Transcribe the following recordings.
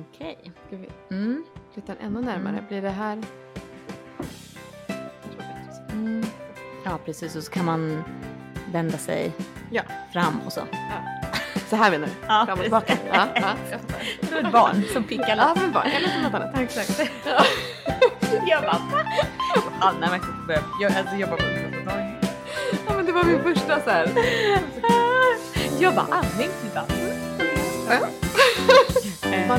Okej. Ska vi Mm. flytta den ännu närmare? Mm. Blir det här... Mm. Ja, precis. Och så kan man vända sig Ja. fram och så. Så här menar du? Ja, Fram och tillbaka? Ja, ja, jag är ett barn som pickar Ja, men bara. Eller något annat. Exakt. Jag bara, va? Anna verkar börja jag, alltså, på ungdomsmottagning. Ja, men det var min första så här. Jag bara, andning. Bara, Ja. Eh.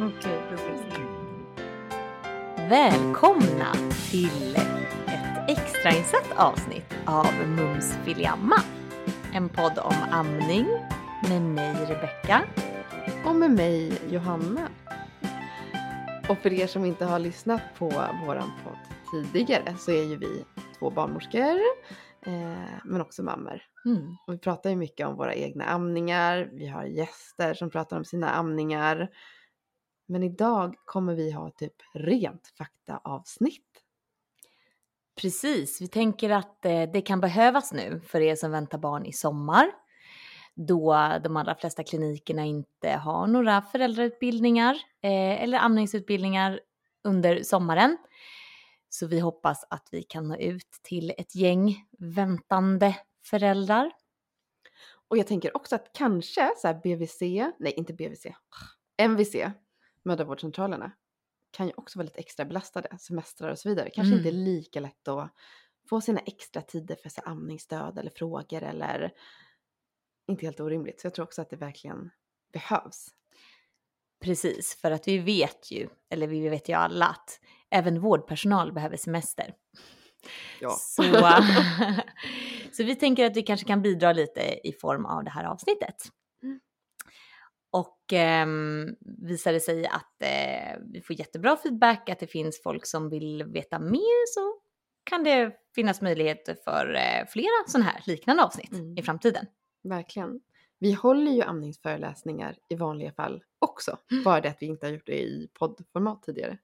Okej, då vi se. Välkomna till ett extrainsatt avsnitt av Mums Filiamma. En podd om amning med mig Rebecka. Och med mig Johanna. Och för er som inte har lyssnat på våran podd tidigare så är ju vi två barnmorskor eh, men också mammor. Mm. Och vi pratar ju mycket om våra egna amningar. Vi har gäster som pratar om sina amningar. Men idag kommer vi ha typ rent faktaavsnitt. Precis, vi tänker att eh, det kan behövas nu för er som väntar barn i sommar. Då de allra flesta klinikerna inte har några föräldrautbildningar eh, eller amningsutbildningar under sommaren. Så vi hoppas att vi kan nå ut till ett gäng väntande föräldrar. Och jag tänker också att kanske så BVC, nej inte BVC, MVC, mödravårdscentralerna, kan ju också vara lite extra belastade, semestrar och så vidare. Kanske Mm. inte lika lätt att få sina extra tider för så amningsstöd eller frågor eller inte helt orimligt. Så jag tror också att det verkligen behövs. Precis, för att vi vet ju, eller vi vet ju alla att även vårdpersonal behöver semester. Ja. Så, så vi tänker att vi kanske kan bidra lite i form av det här avsnittet. Mm. Och ehm, visar det sig att eh, vi får jättebra feedback, att det finns folk som vill veta mer så kan det finnas möjligheter för eh, flera sådana här liknande avsnitt Mm. i framtiden. Verkligen. Vi håller ju amningsföreläsningar i vanliga fall också. Bara det att vi inte har gjort det i poddformat tidigare.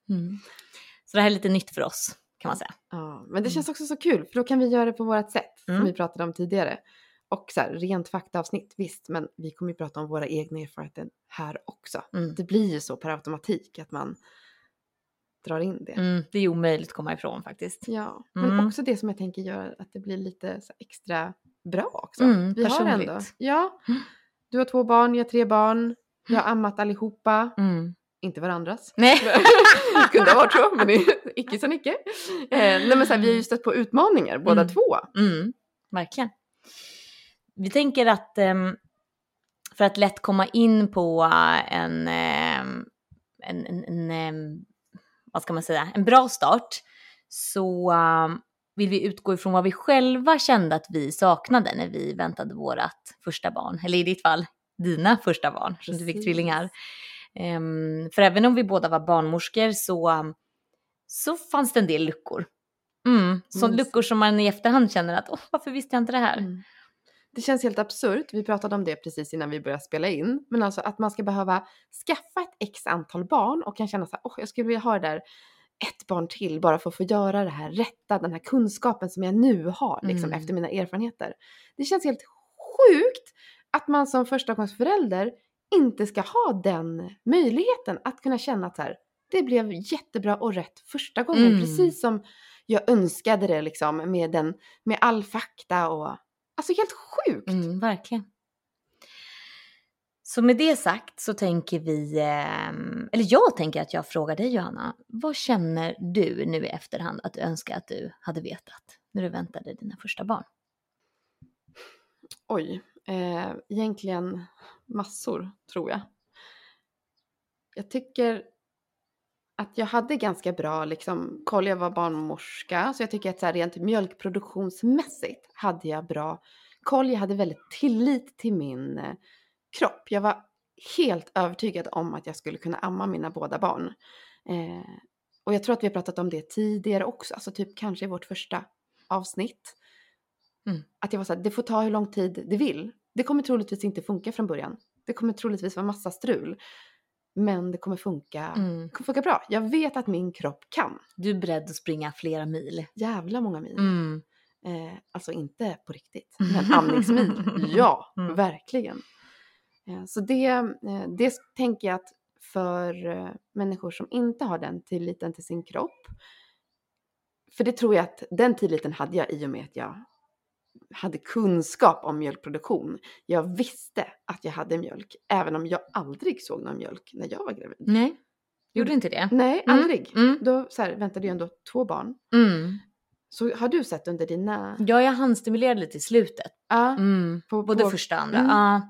Så det här är lite nytt för oss kan man säga. Ja, men det känns också så kul för då kan vi göra det på vårt sätt Mm. som vi pratade om tidigare. Och så här, rent faktaavsnitt, visst, men vi kommer ju prata om våra egna erfarenheter här också. Mm. Det blir ju så per automatik att man drar in det. Mm, det är omöjligt att komma ifrån faktiskt. Ja, men Mm. också det som jag tänker gör att det blir lite extra bra också. Mm, vi har ändå, personligt. ja, Mm. du har två barn, jag har tre barn, jag har ammat allihopa, Mm. Inte varandras. Nej. Kunde ha varit så, men icke så icke. Eh, nej men så här, vi har ju stött på utmaningar båda Mm. två. Mm, verkligen. Vi tänker att ehm, för att lätt komma in på eh, en, ehm, en, en, en ehm, vad ska man säga, en bra start så vill vi utgå ifrån vad vi själva kände att vi saknade när vi väntade vårat första barn. Eller i ditt fall, dina första barn, som du fick tvillingar. Ehm, för även om vi båda var barnmorskor så, så fanns det en del luckor. Mm, så Mm. luckor som man i efterhand känner att Åh, varför visste jag inte det här? Mm. Det känns helt absurt, vi pratade om det precis innan vi började spela in, men alltså att man ska behöva skaffa ett x antal barn och kan känna så här, åh jag skulle vilja ha det där ett barn till bara för att få göra det här rätta, den här kunskapen som jag nu har liksom Mm. efter mina erfarenheter. Det känns helt sjukt att man som förstagångsförälder inte ska ha den möjligheten att kunna känna att så här, det blev jättebra och rätt första gången, Mm. precis som jag önskade det liksom med, den, med all fakta och alltså helt sjukt. Mm, verkligen. Så med det sagt så tänker vi, ehm, eller jag tänker att jag frågar dig Johanna, vad känner du nu i efterhand att du önskar att du hade vetat när du väntade dina första barn? Oj, eh, egentligen massor tror jag. Jag tycker att jag hade ganska bra liksom, koll, jag var barnmorska, så jag tycker att så här, rent mjölkproduktionsmässigt hade jag bra koll. Jag hade väldigt tillit till min eh, kropp. Jag var helt övertygad om att jag skulle kunna amma mina båda barn. Eh, och jag tror att vi har pratat om det tidigare också, alltså typ kanske i vårt första avsnitt. Mm. Att jag var så här, det får ta hur lång tid det vill. Det kommer troligtvis inte funka från början. Det kommer troligtvis vara massa strul. Men det kommer funka, Mm. det kommer funka bra. Jag vet att min kropp kan. Du är beredd att springa flera mil. Jävla många mil. Mm. Eh, alltså inte på riktigt, men amningsmil. Ja, Mm. verkligen. Eh, Så det, eh, det tänker jag att för eh, människor som inte har den tilliten till sin kropp, för det tror jag att den tilliten hade jag i och med att jag hade kunskap om mjölkproduktion. Jag visste att jag hade mjölk, även om jag aldrig såg någon mjölk när jag var gravid. Nej, gjorde inte det? Nej, Mm, aldrig. mm. Då så här, väntade jag ändå två barn. Mm. Så har du sett under dina... Ja, jag handstimulerade lite i slutet. Ja, Mm. på, Både på, första och andra. Mm. Ja.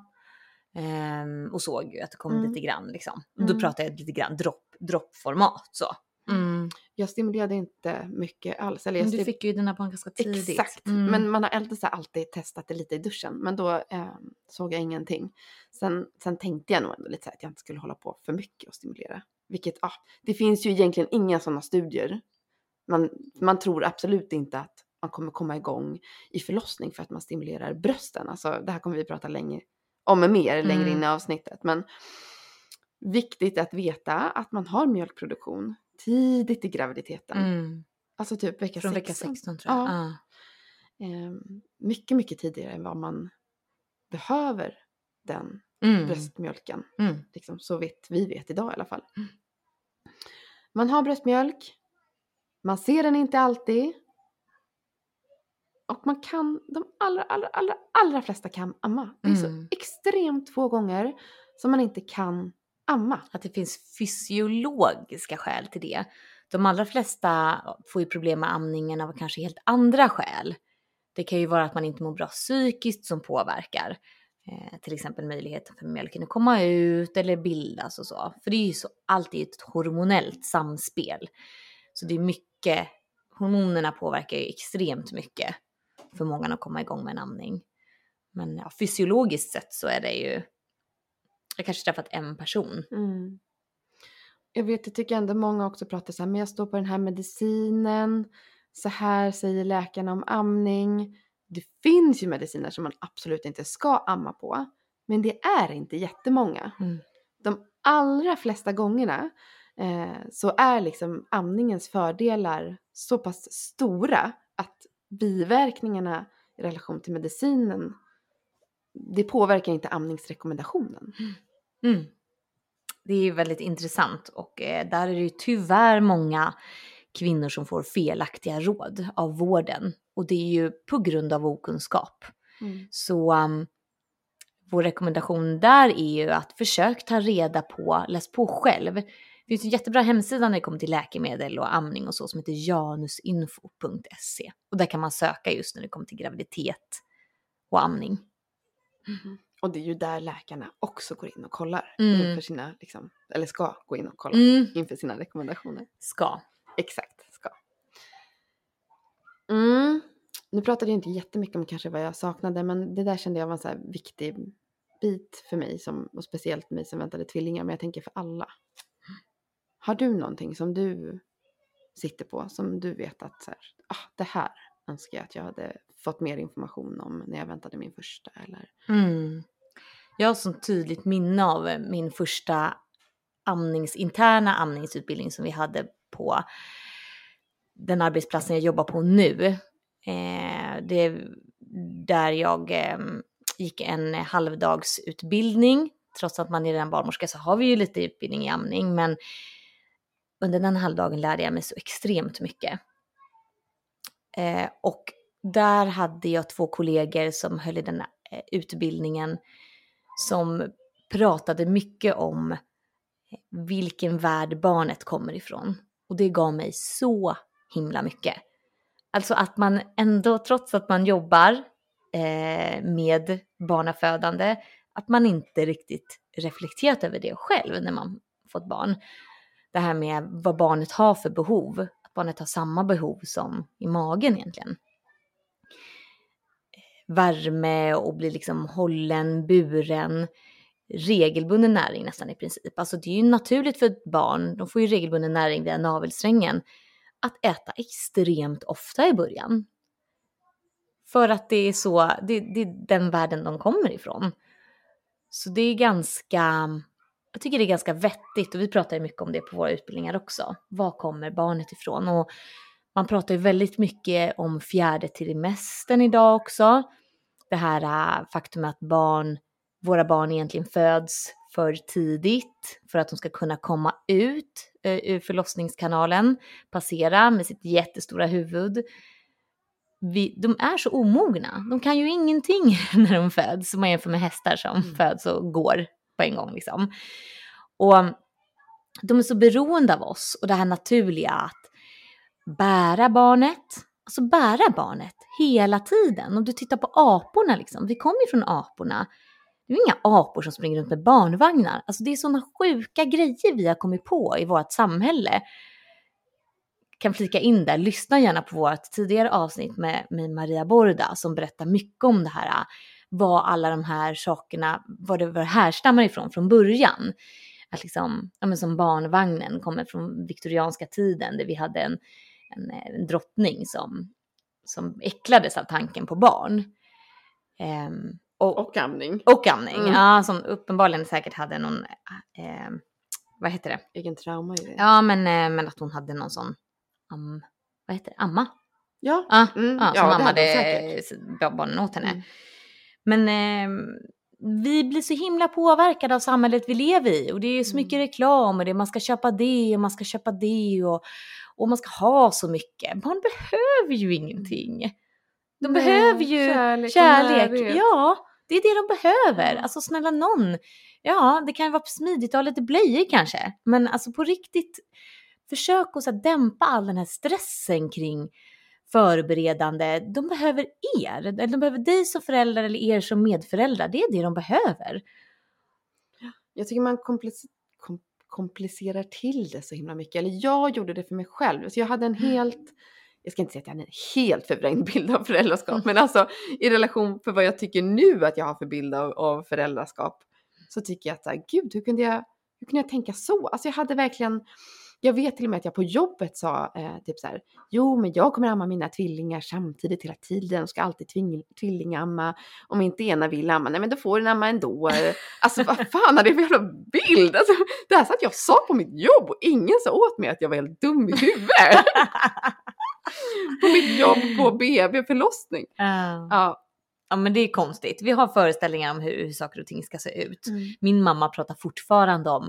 Ehm, och såg ju att det kom Mm. lite grann liksom. Då pratade jag lite grann dropp, droppformat så. Jag stimulerade inte mycket alls. Eller Men du fick ju dina barn ganska tidigt. Exakt, Mm. men man har alltid, alltid testat det lite i duschen. Men då eh, såg jag ingenting. Sen, sen tänkte jag nog ändå lite så att jag inte skulle hålla på för mycket och stimulera. Vilket, ah, det finns ju egentligen inga sådana studier. Man, man tror absolut inte att man kommer komma igång i förlossning för att man stimulerar brösten. Alltså, det här kommer vi prata länge om mer längre Mm. in i avsnittet. Men viktigt att veta att man har mjölkproduktion tidigt i graviditeten. Mm. Alltså typ vecka Från 16. vecka 16 tror jag. Ja. Ja. Eh, mycket, mycket tidigare än vad man behöver den Mm. bröstmjölken. Mm. Liksom, så vet vi vet idag i alla fall. Mm. Man har bröstmjölk. Man ser den inte alltid. Och man kan, de allra, allra, allra, allra flesta kan amma. Det är så Mm. extremt få gånger som man inte kan amma. Att det finns fysiologiska skäl till det. De allra flesta får ju problem med amningen av kanske helt andra skäl. Det kan ju vara att man inte mår bra psykiskt som påverkar. Eh, till exempel möjligheten för mjölken att komma ut eller bildas och så. För det är ju så, allt är ju ett hormonellt samspel. Så det är mycket, hormonerna påverkar ju extremt mycket förmågan att komma igång med en amning. Men ja, fysiologiskt sett så är det ju, jag kanske träffat en person Mm. Jag vet, jag tycker ändå många också pratar så här, men jag står på den här medicinen, så här säger läkarna om amning. Det finns ju mediciner som man absolut inte ska amma på, men det är inte jättemånga. Mm. De allra flesta gångerna eh, så är liksom amningens fördelar så pass stora att biverkningarna i relation till medicinen, det påverkar inte amningsrekommendationen. Mm. Det är ju väldigt intressant och eh, där är det ju tyvärr många kvinnor som får felaktiga råd av vården och det är ju på grund av okunskap. Så um, vår rekommendation där är ju att försök ta reda på, läs på själv. Det finns en jättebra hemsida när det kommer till läkemedel och amning och så som heter janusinfo.se och där kan man söka just när det kommer till graviditet och amning. Och det är ju där läkarna också går in och kollar Mm. inför sina, liksom, eller ska gå in och kolla Mm. inför sina rekommendationer. Ska. Exakt, ska. Mm. Nu pratade jag inte jättemycket om kanske vad jag saknade, men det där kände jag var en så viktig bit för mig, som, och speciellt mig som väntade tvillingar, men jag tänker för alla. Har du någonting som du sitter på, som du vet att så här, ah, det här önskar jag att jag hade fått mer information om när jag väntade min första, eller? Mm. Jag har så tydligt minne av eh, min första amnings, interna amningsutbildning som vi hade på den arbetsplatsen jag jobbar på nu. Eh, det är där jag eh, gick en halvdagsutbildning. Trots att man är redan barnmorska så har vi ju lite utbildning i amning, men under den halvdagen lärde jag mig så extremt mycket. Eh, och där hade jag två kollegor som höll i den eh, utbildningen som pratade mycket om eh, vilken värld barnet kommer ifrån. Och det gav mig så himla mycket. Alltså att man ändå, trots att man jobbar eh, med barnafödande, att man inte riktigt reflekterat över det själv när man fått barn. Det här med vad barnet har för behov, barnet har samma behov som i magen egentligen värme och bli liksom hållen, buren, regelbunden näring nästan i princip. Alltså det är ju naturligt för ett barn, de får ju regelbunden näring via navelsträngen, att äta extremt ofta i början. För att det är så, det, det är den världen de kommer ifrån. Så det är ganska, jag tycker det är ganska vettigt och vi pratar ju mycket om det på våra utbildningar också. Var kommer barnet ifrån? Och man pratar ju väldigt mycket om fjärde trimestern idag också. Det här äh, faktum att barn våra barn egentligen föds för tidigt för att de ska kunna komma ut eh, ur förlossningskanalen, passera med sitt jättestora huvud. Vi, de är så omogna. De kan ju ingenting när de föds, om man jämför med hästar som Mm. föds och går på en gång. Liksom. Och mm, de är så beroende av oss och det här naturliga att bära barnet, alltså bära barnet hela tiden. Om du tittar på aporna, liksom, vi kommer ju från aporna. Det är ju inga apor som springer runt med barnvagnar. Alltså det är sådana sjuka grejer vi har kommit på i vårt samhälle. Kan flika in där, lyssna gärna på vårt tidigare avsnitt med, med Maria Borda som berättar mycket om det här, vad alla de här sakerna, var det var härstammar ifrån från början. Att liksom, ja men som barnvagnen kommer från viktorianska tiden där vi hade en, en, en drottning som, som äcklades av tanken på barn. Ehm, och, Och amning. och amning, Mm. ja, som uppenbarligen säkert hade någon, eh, vad heter det? Egen trauma i det. Ja, men, eh, men att hon hade någon sån, am, vad heter det, amma? Ja. Ja, Mm, ja, ja, som det ammade barnen åt henne. Mm. Men eh, vi blir så himla påverkade av samhället vi lever i och det är så Mm. mycket reklam och det, man ska köpa det och man ska köpa det och, och man ska ha så mycket. Barn behöver ju ingenting. De Nej, behöver ju kärlek kärlek. Ja, det är det de behöver. Alltså snälla någon. Ja, det kan vara smidigt att ha lite blöjor kanske. Men alltså på riktigt, försök att så här, dämpa all den här stressen kring förberedande. De behöver er. Eller De behöver dig som förälder eller er som medföräldrar. Det är det de behöver. Jag tycker man komplic- kom- komplicerar till det så himla mycket. Eller jag gjorde det för mig själv. Så jag hade en Mm. helt, jag ska inte säga att jag hade en helt förvrängd bild av föräldraskap. Mm. Men alltså i relation för vad jag tycker nu att jag har för bild av, av föräldraskap. Så tycker jag att gud hur kunde jag, hur kunde jag tänka så? Alltså jag hade verkligen, jag vet till och med att jag på jobbet sa eh, typ så här, jo men jag kommer amma mina tvillingar samtidigt hela tiden och ska alltid tving- tvillingamma. Om inte ena vill amma, nej men då får den amma ändå. Alltså vad fan är det för jävla bild? Alltså, det här satt jag sa på mitt jobb och ingen sa åt mig att jag var helt dum i huvudet. på mitt jobb på BB förlossning. Ja. Ja. ja, men det är konstigt. Vi har föreställningar om hur, hur saker och ting ska se ut. Mm. Min mamma pratar fortfarande om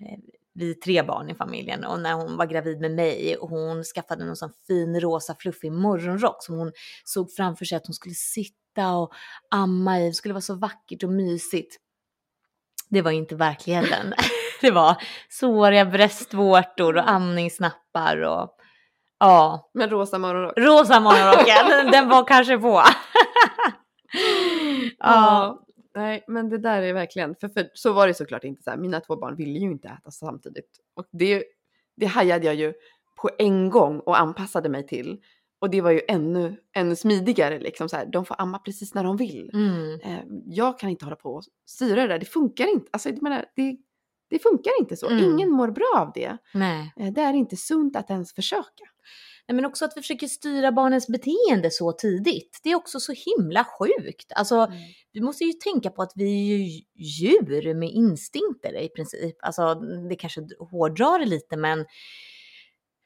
eh, vi är tre barn i familjen och när hon var gravid med mig och hon skaffade någon sån fin rosa fluffig morgonrock som hon såg framför sig att hon skulle sitta och amma i. Det skulle vara så vackert och mysigt. Det var inte verkligheten. Det var såriga bröstvårtor och amningsnappar och ja, Men rosa morgonrock. rosa morgonrocken, den var kanske på. ja, Ja. Nej, men det där är verkligen, för, för så var det såklart inte så här. Mina två barn ville ju inte äta samtidigt. Och det, det hajade jag ju på en gång och anpassade mig till. Och det var ju ännu, ännu smidigare liksom så här. De får amma precis när de vill. mm. Eh, jag kan inte hålla på och styra det där. Det funkar inte. Alltså, jag menar, det, det funkar inte så. Mm. Ingen mår bra av det. nej. Eh, det är inte sunt att ens försöka. Men också att vi försöker styra barnens beteende så tidigt. Det är också så himla sjukt. Alltså, vi måste ju tänka på att vi är ju djur med instinkter i princip. Alltså, det kanske hårdrar det lite, men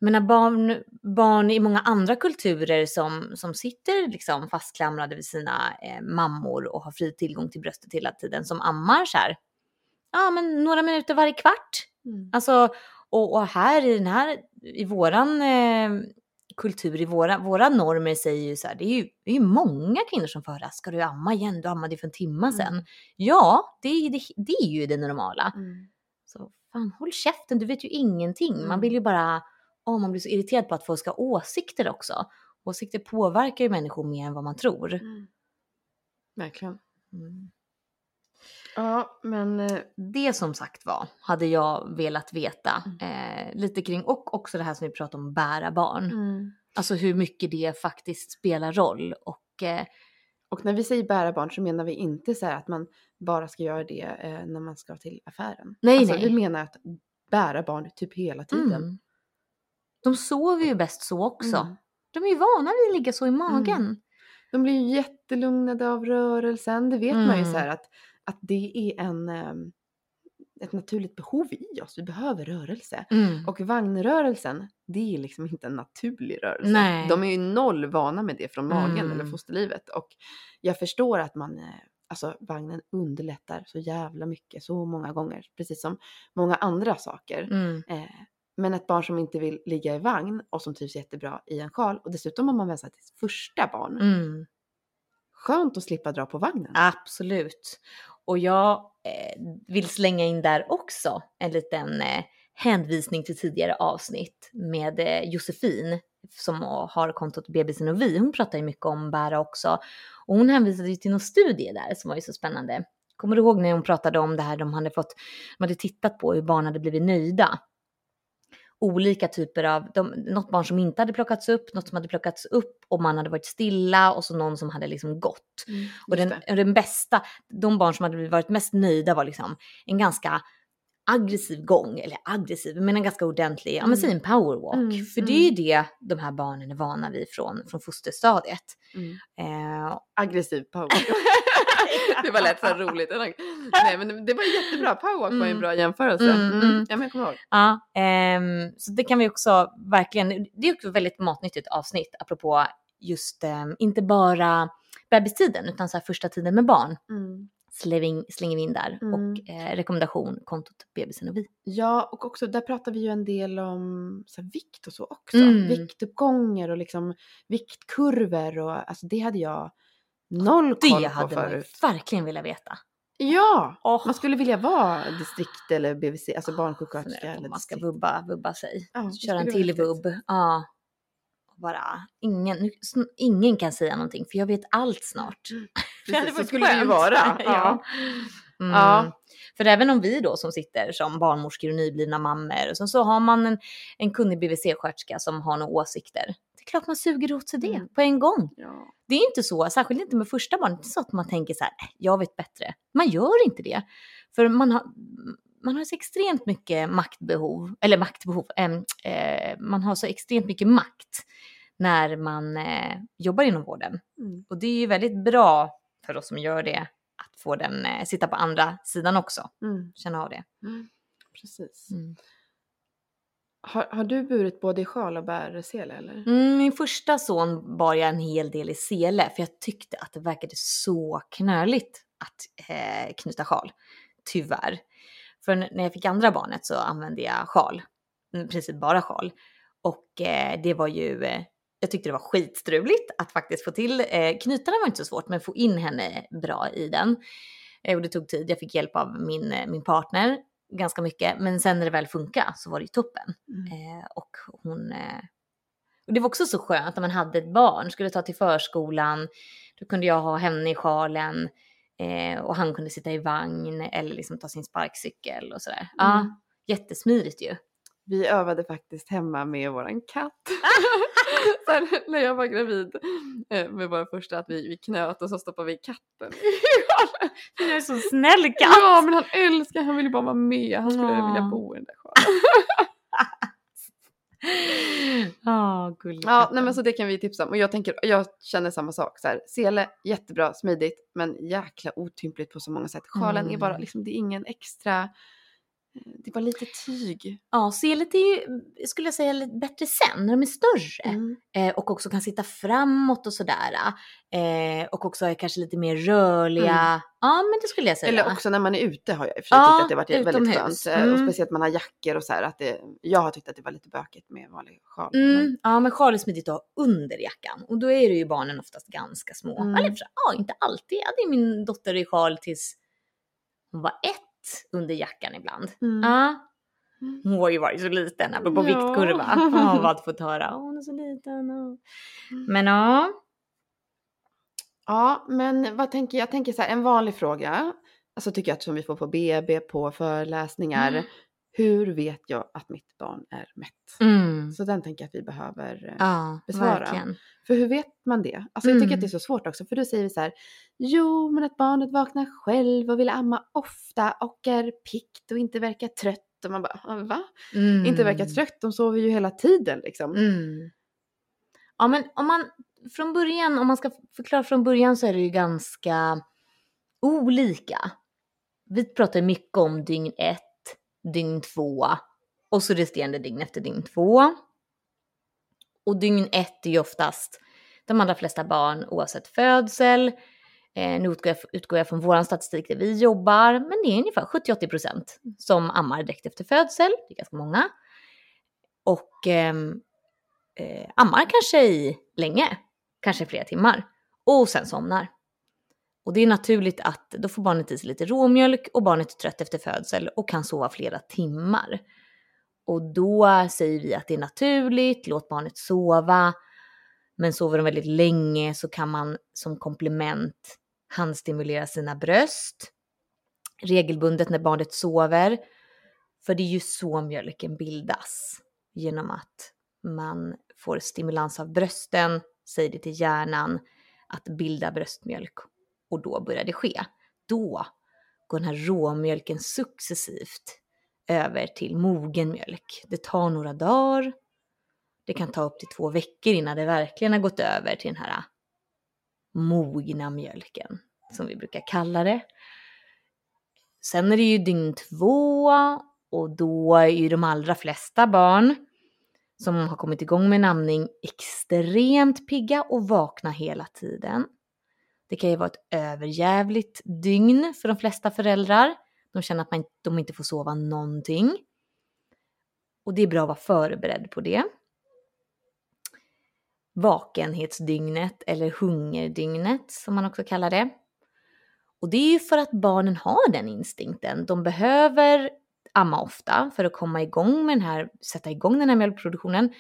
men när barn, barn i många andra kulturer som, som sitter liksom fastklamrade vid sina eh, mammor och har fri tillgång till bröstet hela tiden, som ammar så här, ja men några minuter varje kvart. Mm. Alltså, och, och här i den här, i våran eh, kultur, i våra, våra normer säger ju så här, det är ju, det är ju många kvinnor som får höra, ska du amma igen? Du ammade ju för en timme sedan. Mm. Ja, det, är- det, det är ju det normala. Mm. Så fan, håll käften, du vet ju ingenting. Man Mm. vill ju bara, åh, man blir så irriterad på att folk ska ha åsikter också. Åsikter påverkar ju människor mer än vad man tror. Mm. Verkligen. Mm. Ja, men eh, Det som sagt var hade jag velat veta Mm. eh, lite kring och också det här som vi pratade om bära barn. mm. Alltså hur mycket det faktiskt spelar roll och eh, Och när vi säger bära barn så menar vi inte så här att man bara ska göra det eh, när man ska till affären. Nej, alltså, nej. Vi menar att bära barn typ hela tiden. mm. de sover ju bäst så också. Mm. De är ju vana vid att ligga så i magen. De blir ju jättelugnade av rörelsen. Det vet man ju Mm. så här att, att det är en, ehm, ett naturligt behov i oss. Vi behöver rörelse. Mm. Och vagnrörelsen, det är liksom inte en naturlig rörelse. Nej. De är ju noll vana med det från magen Mm. eller fosterlivet. Och jag förstår att man eh, alltså vagnen underlättar så jävla mycket, så många gånger, precis som många andra saker. Mm. Eh, men ett barn som inte vill ligga i vagn och som trivs jättebra i en sjal och dessutom om man väntar till sitt första barn. Mm. Skönt att slippa dra på vagnen. Absolut. Och jag eh, vill slänga in där också en liten eh, hänvisning till tidigare avsnitt med eh, Josefin som har kontot Bebisen och vi. Hon pratar ju mycket om bära också. Och hon hänvisade ju till någon studie där som var ju så spännande. Kommer du ihåg när hon pratade om det här de hade fått, de hade tittat på hur barn hade blivit nöjda? Olika typer av, de, något barn som inte hade plockats upp, något som hade plockats upp och man hade varit stilla och så någon som hade liksom gått. Mm, Och den, den bästa, de barn som hade varit mest nöjda var liksom en ganska aggressiv gång, eller aggressiv, men en ganska ordentlig, ja men Mm. säg en powerwalk. Mm, För det är ju det de här barnen är vana vid från, från fosterstadiet. Mm. Eh, Aggressiv powerwalk. det var lätt så roligt. Nej men det var jättebra. Powerwalk var ju en Mm. bra jämförelse. Mm, Mm. mm. Ja men jag kommer ihåg. ja, ehm, så det kan vi också verkligen, det är också väldigt matnyttigt avsnitt apropå just ehm, inte bara bebistiden utan så första tiden med barn. Mm. In, slänger vi in där. Mm. Och eh, rekommendation, kontot bebisen och vi. Ja, och också där pratar vi ju en del om så här, vikt och så också. Mm. Viktuppgångar och liksom viktkurvor och alltså det hade jag noll koll Det på hade man ju förut. verkligen velat veta. Ja, Åh. man skulle vilja vara distrikt eller BVC, alltså barnsjuksköterska på eller man ska distrikt. vubba, vubba sig. Ja, det Köra en till vubb. Ja. Och Bara, ingen, ingen kan säga någonting för jag vet allt snart. Det hade Precis, så varit skulle det ju skönt. vara. ja. Ja. Mm. Ja. För även om vi då som sitter som barnmorskor och nyblivna mammor sen så har man en, en kunnig BVC-sköterska som har några åsikter. Det är klart man suger åt sig det Mm. på en gång. Ja. Det är inte så, särskilt inte med första barnet, inte så att man tänker så här, "Äh, jag vet bättre. Man gör inte det. För man har, man har så extremt mycket maktbehov, eller maktbehov, eh, man har så extremt mycket makt när man eh, jobbar inom vården. Mm. Och det är ju väldigt bra för oss som gör det att få den eh, sitta på andra sidan också, Mm. känna av det. Mm. Precis. Har, har du burit både i sjal och bärsele eller? Mm, min första son bar jag en hel del i sele för jag tyckte att det verkade så knöligt att eh, knyta sjal. Tyvärr. För när jag fick andra barnet så använde jag sjal. I princip bara sjal. Och eh, det var ju, eh, jag tyckte det var skitstruligt att faktiskt få till, eh, knytarna var inte så svårt men få in henne bra i den. Eh, och det tog tid, jag fick hjälp av min, eh, min partner ganska mycket. Men sen när det väl funkade så var det ju toppen. Mm. Eh, och hon... Eh, och det var också så skönt när man hade ett barn, skulle ta till förskolan, då kunde jag ha henne i sjalen eh, och han kunde sitta i vagn eller liksom ta sin sparkcykel och sådär. Ja, Mm. jättesmidigt ju. Vi övade faktiskt hemma med våran katt. så här, när jag var gravid eh, med vår första att vi, vi knöt och så stoppade vi katten i är så snäll Ja men han älskar, han ville bara vara med. Han skulle Ja. vilja bo i den där sjalen. Ja, gullig Ja, katten. nej men så det kan vi tipsa om. Och jag tänker, jag känner samma sak. Så här, sele, jättebra, smidigt, men jäkla otympligt på så många sätt. Sjalen är bara, Mm. liksom, det är ingen extra, det bara lite tyg. Ja, selet är ju, skulle jag säga, lite bättre sen när de är större. Mm. Eh, och också kan sitta framåt och sådär. Eh, och också är kanske lite mer rörliga. Mm. Ja, men det skulle jag säga. Eller också när man är ute har jag i och för sig Ja, tyckt att det varit väldigt skönt. Eh, Och Mm. speciellt man har jackor och så här. Att det, jag har tyckt att det var lite bökigt med vanlig sjal. Mm, ja, men sjal är smidigt att ha under jackan. Och då är det ju barnen oftast ganska små. Mm. Eller och ja, inte alltid. Jag hade min dotter i sjal tills hon var ett under jackan ibland. Mm. Mm. hon var ju varit så liten, apropå Ja. viktkurva. Man hade fått höra, "Åh, hon är så liten. och-" Mm. Men ja, Ja, men vad tänker jag? Jag tänker så här, en vanlig fråga. Alltså tycker jag att som vi får på BB, på föreläsningar. Mm. Hur vet jag att mitt barn är mätt? mm. Så den tänker jag att vi behöver eh, ja besvara. verkligen. För hur vet man det? Alltså jag tycker Mm. att det är så svårt också. För du säger så här. Jo, men att barnet vaknar själv och vill amma ofta och är pikt och inte verkar trött. Och man bara, "Ah, va? Mm. Inte verkar trött, de sover ju hela tiden liksom. Mm. Ja, men om man från början, om man ska förklara från början så är det ju ganska olika. Vi pratar mycket om dygn ett, dygn två och så resterande dygn efter dygn två. Och dygn ett är ju oftast de allra flesta barn oavsett födsel Eh, nu utgår jag, utgår jag från vår statistik där vi jobbar, men det är ungefär 70-80% som ammar direkt efter födsel, det är ganska många. Och eh, eh, ammar kanske i länge, kanske flera timmar, och sen somnar. Och det är naturligt att då får barnet i sig lite råmjölk och barnet är trött efter födsel och kan sova flera timmar. Och då säger vi att det är naturligt, låt barnet sova. Men sover de väldigt länge så kan man som komplement handstimulera sina bröst regelbundet när barnet sover. För det är ju så mjölken bildas. Genom att man får stimulans av brösten, säger det till hjärnan, att bilda bröstmjölk. Och då börjar det ske. Då går den här råmjölken successivt över till mogen mjölk. Det tar några dagar. Det kan ta upp till två veckor innan det verkligen har gått över till den här mogna mjölken, som vi brukar kalla det. Sen är det ju dygn två och då är ju de allra flesta barn som har kommit igång med namning extremt pigga och vakna hela tiden. Det kan ju vara ett överjävligt dygn för de flesta föräldrar. De känner att man, de inte får sova någonting. Och det är bra att vara förberedd på det. Vakenhetsdygnet eller hungerdygnet som man också kallar det. Och det är ju för att barnen har den instinkten. De behöver amma ofta för att komma igång med den här, sätta igång den här mjölkproduktionen.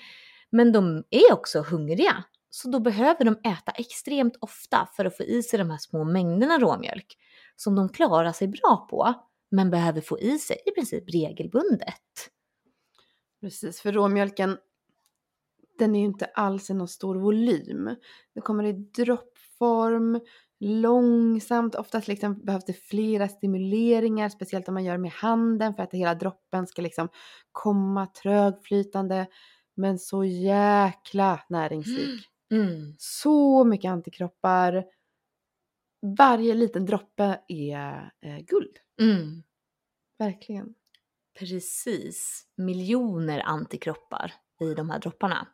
Men de är också hungriga. Så då behöver de äta extremt ofta för att få i sig de här små mängderna råmjölk som de klarar sig bra på men behöver få i sig i princip regelbundet. Precis, för råmjölken den är ju inte alls i någon stor volym. Den kommer i droppform, långsamt. Oftast liksom behövs det flera stimuleringar, speciellt om man gör med handen för att hela droppen ska liksom komma trögflytande. Men så jäkla näringsrik. Mm. Så mycket antikroppar. Varje liten droppe är eh, guld. Mm. Verkligen. Precis. Miljoner antikroppar i de här dropparna.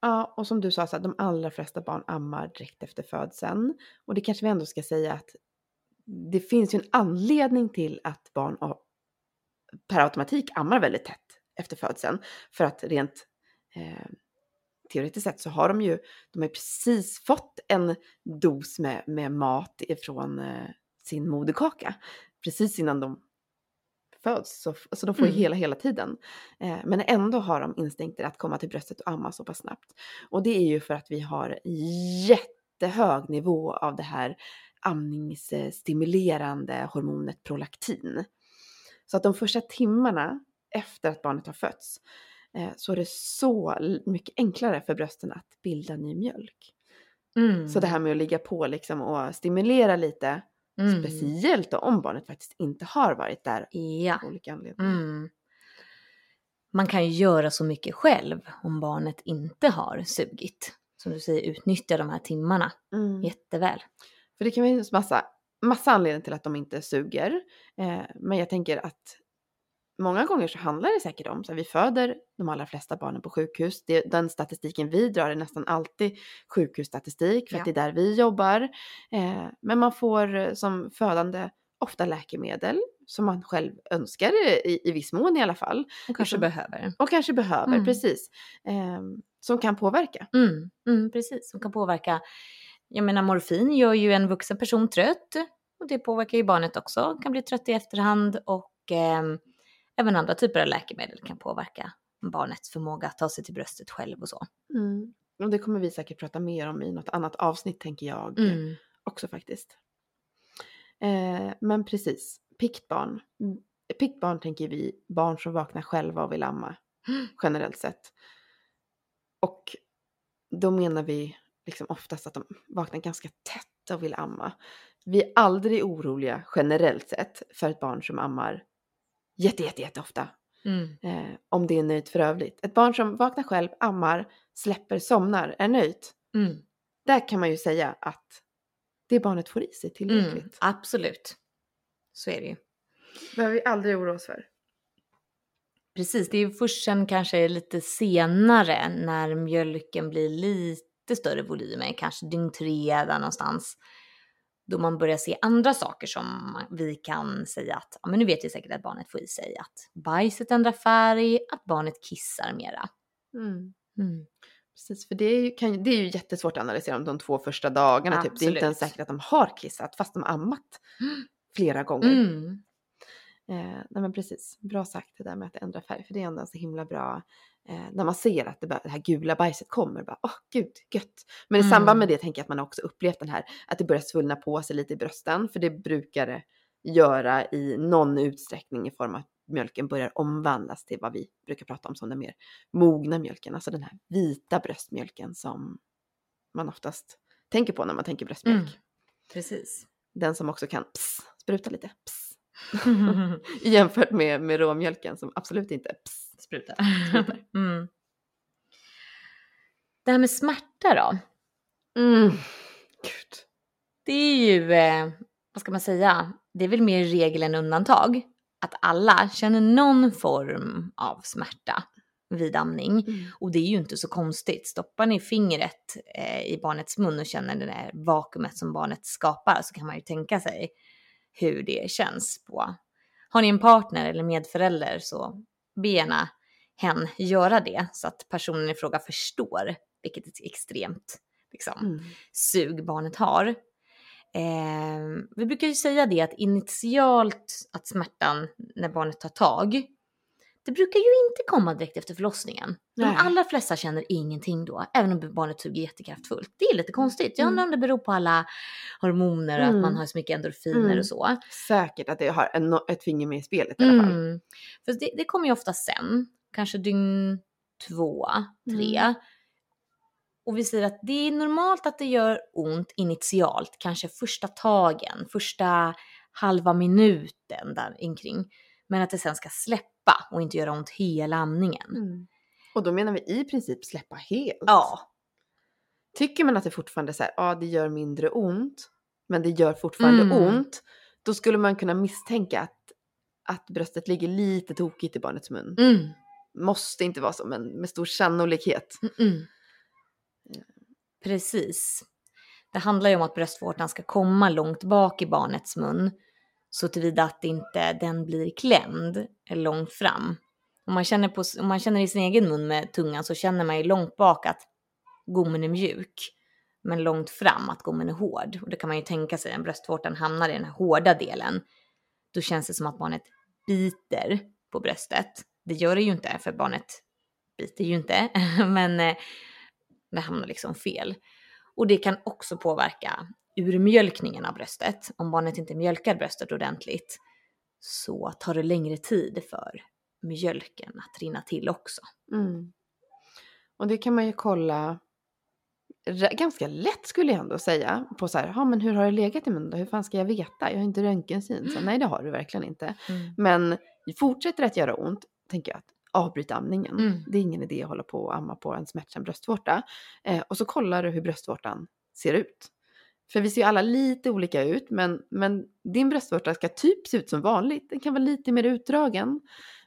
Ja, och som du sa, så att de allra flesta barn ammar direkt efter födseln. Och det kanske vi ändå ska säga att det finns ju en anledning till att barn per automatik ammar väldigt tätt efter födseln. För att rent eh, teoretiskt sett så har de ju, de har precis fått en dos med, med mat ifrån eh, sin moderkaka. Precis innan de föds. Så, alltså de får ju mm. hela, hela tiden. Eh, men ändå har de instinkter att komma till bröstet och amma så pass snabbt. Och det är ju för att vi har jättehög nivå av det här amningsstimulerande hormonet prolaktin. Så att de första timmarna efter att barnet har fötts så är det så mycket enklare för brösten att bilda ny mjölk. Mm. Så det här med att ligga på liksom och stimulera lite Mm. Speciellt om barnet faktiskt inte har varit där ja. av olika anledningar. Mm. Man kan ju göra så mycket själv om barnet inte har sugit. Som du säger, utnyttja de här timmarna mm. jätteväl. För det kan finnas massa, massa anledningar till att de inte suger. Eh, men jag tänker att många gånger så handlar det säkert om så att vi föder de allra flesta barnen på sjukhus. Det, den statistiken vi drar är nästan alltid sjukhusstatistik för ja. att det är där vi jobbar. Eh, men man får eh, som födande ofta läkemedel som man själv önskar i, i viss mån i alla fall. Och kanske som, behöver. Och kanske behöver, mm. precis. Eh, som kan påverka. Mm, mm, precis, som kan påverka. Jag menar morfin gör ju en vuxen person trött och det påverkar ju barnet också. Kan bli trött i efterhand och eh, Även andra typer av läkemedel kan påverka barnets förmåga att ta sig till bröstet själv och så. Mm. Och det kommer vi säkert prata mer om i något annat avsnitt tänker jag mm. också faktiskt. Eh, men precis, pikt barn. Pikt barn tänker vi barn som vaknar själva och vill amma generellt sett. Och då menar vi liksom oftast att de vaknar ganska tätt och vill amma. Vi är aldrig oroliga generellt sett för ett barn som ammar jätte, jätte, jätte ofta. Mm. Eh, om det är nöjt för övrigt. Ett barn som vaknar själv, ammar, släpper, somnar, är nöjt. Mm. Där kan man ju säga att det barnet får i sig tillräckligt. Mm, absolut. Så är det ju. behöver vi aldrig oroa oss för. Precis, det är ju först sen kanske lite senare när mjölken blir lite större volymer, kanske dygn tre där någonstans. Då man börjar se andra saker som vi kan säga att, ja men nu vet vi säkert att barnet får i sig att bajset ändrar färg, att barnet kissar mera. Mm. Mm. Precis, för det är, ju, kan, det är ju jättesvårt att analysera om de två första dagarna. Typ. Det är inte ens säkert att de har kissat fast de har ammat flera gånger. Mm. Eh, nej men precis, bra sagt det där med att ändra färg för det är ändå så himla bra när man ser att det, det här gula bajset kommer. Bara, Åh gud, gött. Men i Mm. samband med det tänker jag att man också upplevt den här att det börjar svullna på sig lite i brösten för det brukar det göra i någon utsträckning i form av att mjölken börjar omvandlas till vad vi brukar prata om som den mer mogna mjölken, alltså den här vita bröstmjölken som man oftast tänker på när man tänker bröstmjölk. Mm. Precis. Den som också kan pss, spruta lite. Pss. Jämfört med, med råmjölken som absolut inte pss. Sprutar. mm. Det här med smärta då? Mm. Gud. Det är ju, eh, vad ska man säga, det är väl mer regel än undantag. Att alla känner någon form av smärta vid amning. Och det är ju inte så konstigt. Stoppar ni fingret eh, i barnets mun och känner det där vakuumet som barnet skapar så kan man ju tänka sig hur det känns på. Har ni en partner eller medförälder så be gärna hen göra det så att personen i fråga förstår vilket extremt liksom, Mm. sug barnet har. Eh, vi brukar ju säga det att initialt att smärtan när barnet tar tag, det brukar ju inte komma direkt efter förlossningen. De Nej. allra flesta känner ingenting då, även om barnet suger jättekraftfullt. Det är lite konstigt. Jag undrar Mm. om det beror på alla hormoner och att Mm. man har så mycket endorfiner Mm. och så. Säkert att det har en, ett finger med i spelet i alla fall. Mm. För det, det kommer ju ofta sen, kanske dygn två, tre. Mm. Och vi säger att det är normalt att det gör ont initialt, kanske första tagen, första halva minuten där inkring. Men att det sen ska släppa och inte göra ont hela amningen. Mm. Och då menar vi i princip släppa helt. Ja. Tycker man att det fortfarande så här, ja det gör mindre ont, men det gör fortfarande Mm. ont, då skulle man kunna misstänka att, att bröstet ligger lite tokigt i barnets mun. Mm. Måste inte vara så, men med stor sannolikhet. Mm-mm. Precis. Det handlar ju om att bröstvårtan ska komma långt bak i barnets mun så tillvida att inte den blir klämd långt fram. Om man, känner på, om man känner i sin egen mun med tungan så känner man ju långt bak att gommen är mjuk men långt fram att gommen är hård. Och det kan man ju tänka sig, när bröstvårtan hamnar i den här hårda delen, då känns det som att barnet biter på bröstet. Det gör det ju inte, för barnet biter ju inte, men eh, det hamnar liksom fel. Och det kan också påverka urmjölkningen av bröstet. Om barnet inte mjölkar bröstet ordentligt så tar det längre tid för mjölken att rinna till också. Mm. Och det kan man ju kolla ganska lätt skulle jag ändå säga. På så här, ja men hur har det legat i munnen då? Hur fan ska jag veta? Jag har inte röntgensyn. Så, nej det har du verkligen inte. Men fortsätter det att göra ont, tänker jag att avbryt amningen. Mm. Det är ingen idé att hålla på och amma på en smärtsam bröstvårta. Eh, och så kollar du hur bröstvårtan ser ut. För vi ser ju alla lite olika ut, men, men din bröstvårta ska typ se ut som vanligt. Den kan vara lite mer utdragen.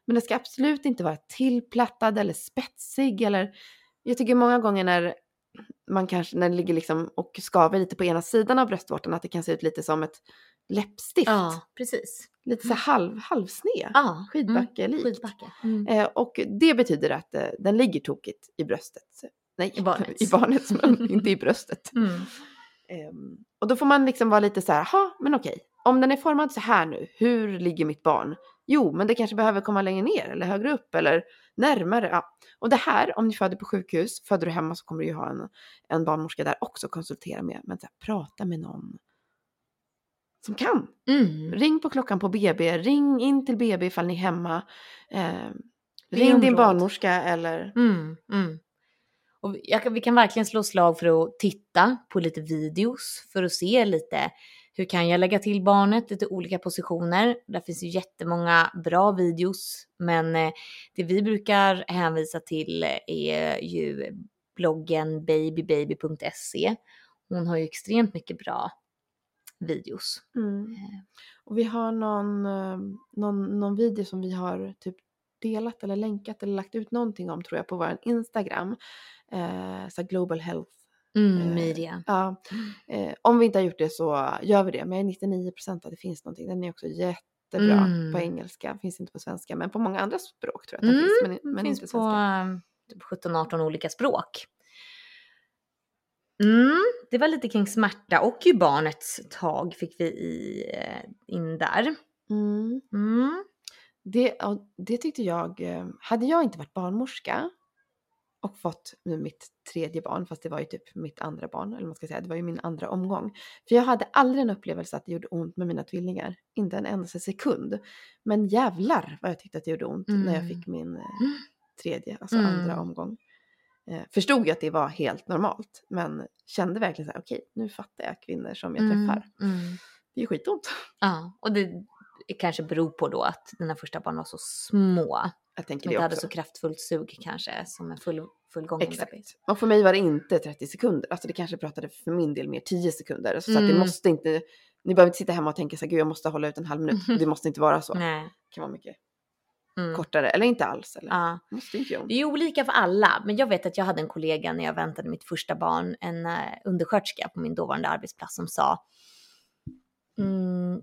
Men den ska absolut inte vara tillplattad eller spetsig. Eller, jag tycker många gånger när man kanske, när det ligger liksom och skaver lite på ena sidan av bröstvårtan, att det kan se ut lite som ett läppstift. Ja, precis. Lite så här halv, halvsned. Ja, Skidbacke-likt. skidbacke. Mm. Eh, och det betyder att eh, den ligger tokigt i bröstet. Nej, I barnets. i barnets mun, inte i bröstet. Mm. Ehm, och då får man liksom vara lite så här, ha, men okej, om den är formad så här nu, hur ligger mitt barn? Jo, men det kanske behöver komma längre ner eller högre upp eller närmare. Ja. Och det här, om ni föder på sjukhus, föder du hemma så kommer du ju ha en, en barnmorska där också att konsultera med. Men här, prata med någon som kan. Mm. Ring på klockan på BB, ring in till BB ifall ni är hemma. Eh, ring din barnmorska eller... Mm, mm. Och vi- jag, kan- vi kan verkligen slå slag för att titta på lite videos för att se lite hur kan jag lägga till barnet, lite olika positioner. Där finns ju jättemånga bra videos, men eh, det vi brukar hänvisa till är ju bloggen babybaby.se. Hon har ju extremt mycket bra videos. Mm. Och vi har någon, eh, någon, någon video som vi har typ delat eller länkat eller lagt ut någonting om tror jag på vår Instagram. Eh, så Global Health Mm, Eh, media. Ja, eh, om vi inte har gjort det så gör vi det. Men jag är 99% att det finns någonting. Den är också jättebra Mm. på engelska. Finns inte på svenska. Men på många andra språk tror jag att den Mm, finns. Men, men finns inte på svenska. eh, typ 17-18 olika språk. Mm, det var lite kring smärta och ju barnets tag fick vi i, in där. Mm. Mm. Det, det tyckte jag, eh, hade jag inte varit barnmorska och fått nu mitt tredje barn, fast det var ju typ mitt andra barn, eller man ska säga, det var ju min andra omgång. För jag hade aldrig en upplevelse att det gjorde ont med mina tvillingar, inte en enda sekund. Men jävlar vad jag tyckte att det gjorde ont när jag Mm. fick min eh, tredje, alltså Mm. andra omgång. Eh, förstod ju att det var helt normalt, men kände verkligen så här, okej, nu fattar jag kvinnor som jag Mm, träffar. mm. Det är skitont. Ja, och det kanske beror på då att dina första barn var så små. Jag tänker Som det hade så kraftfullt sug kanske som en full, fullgången Exakt. bebis. Och för mig var det inte 30 sekunder. Alltså det kanske pratade för min del mer 10 sekunder. Så att det Mm. måste inte, ni behöver inte sitta hemma och tänka så här, gud jag måste hålla ut en halv minut. Det måste inte vara så. Det Nej. kan vara mycket Mm. kortare eller inte alls. Eller Ja. måste inte ont. Det är ju olika för alla, men jag vet att jag hade en kollega när jag väntade mitt första barn, en uh, undersköterska på min dåvarande arbetsplats som sa mm,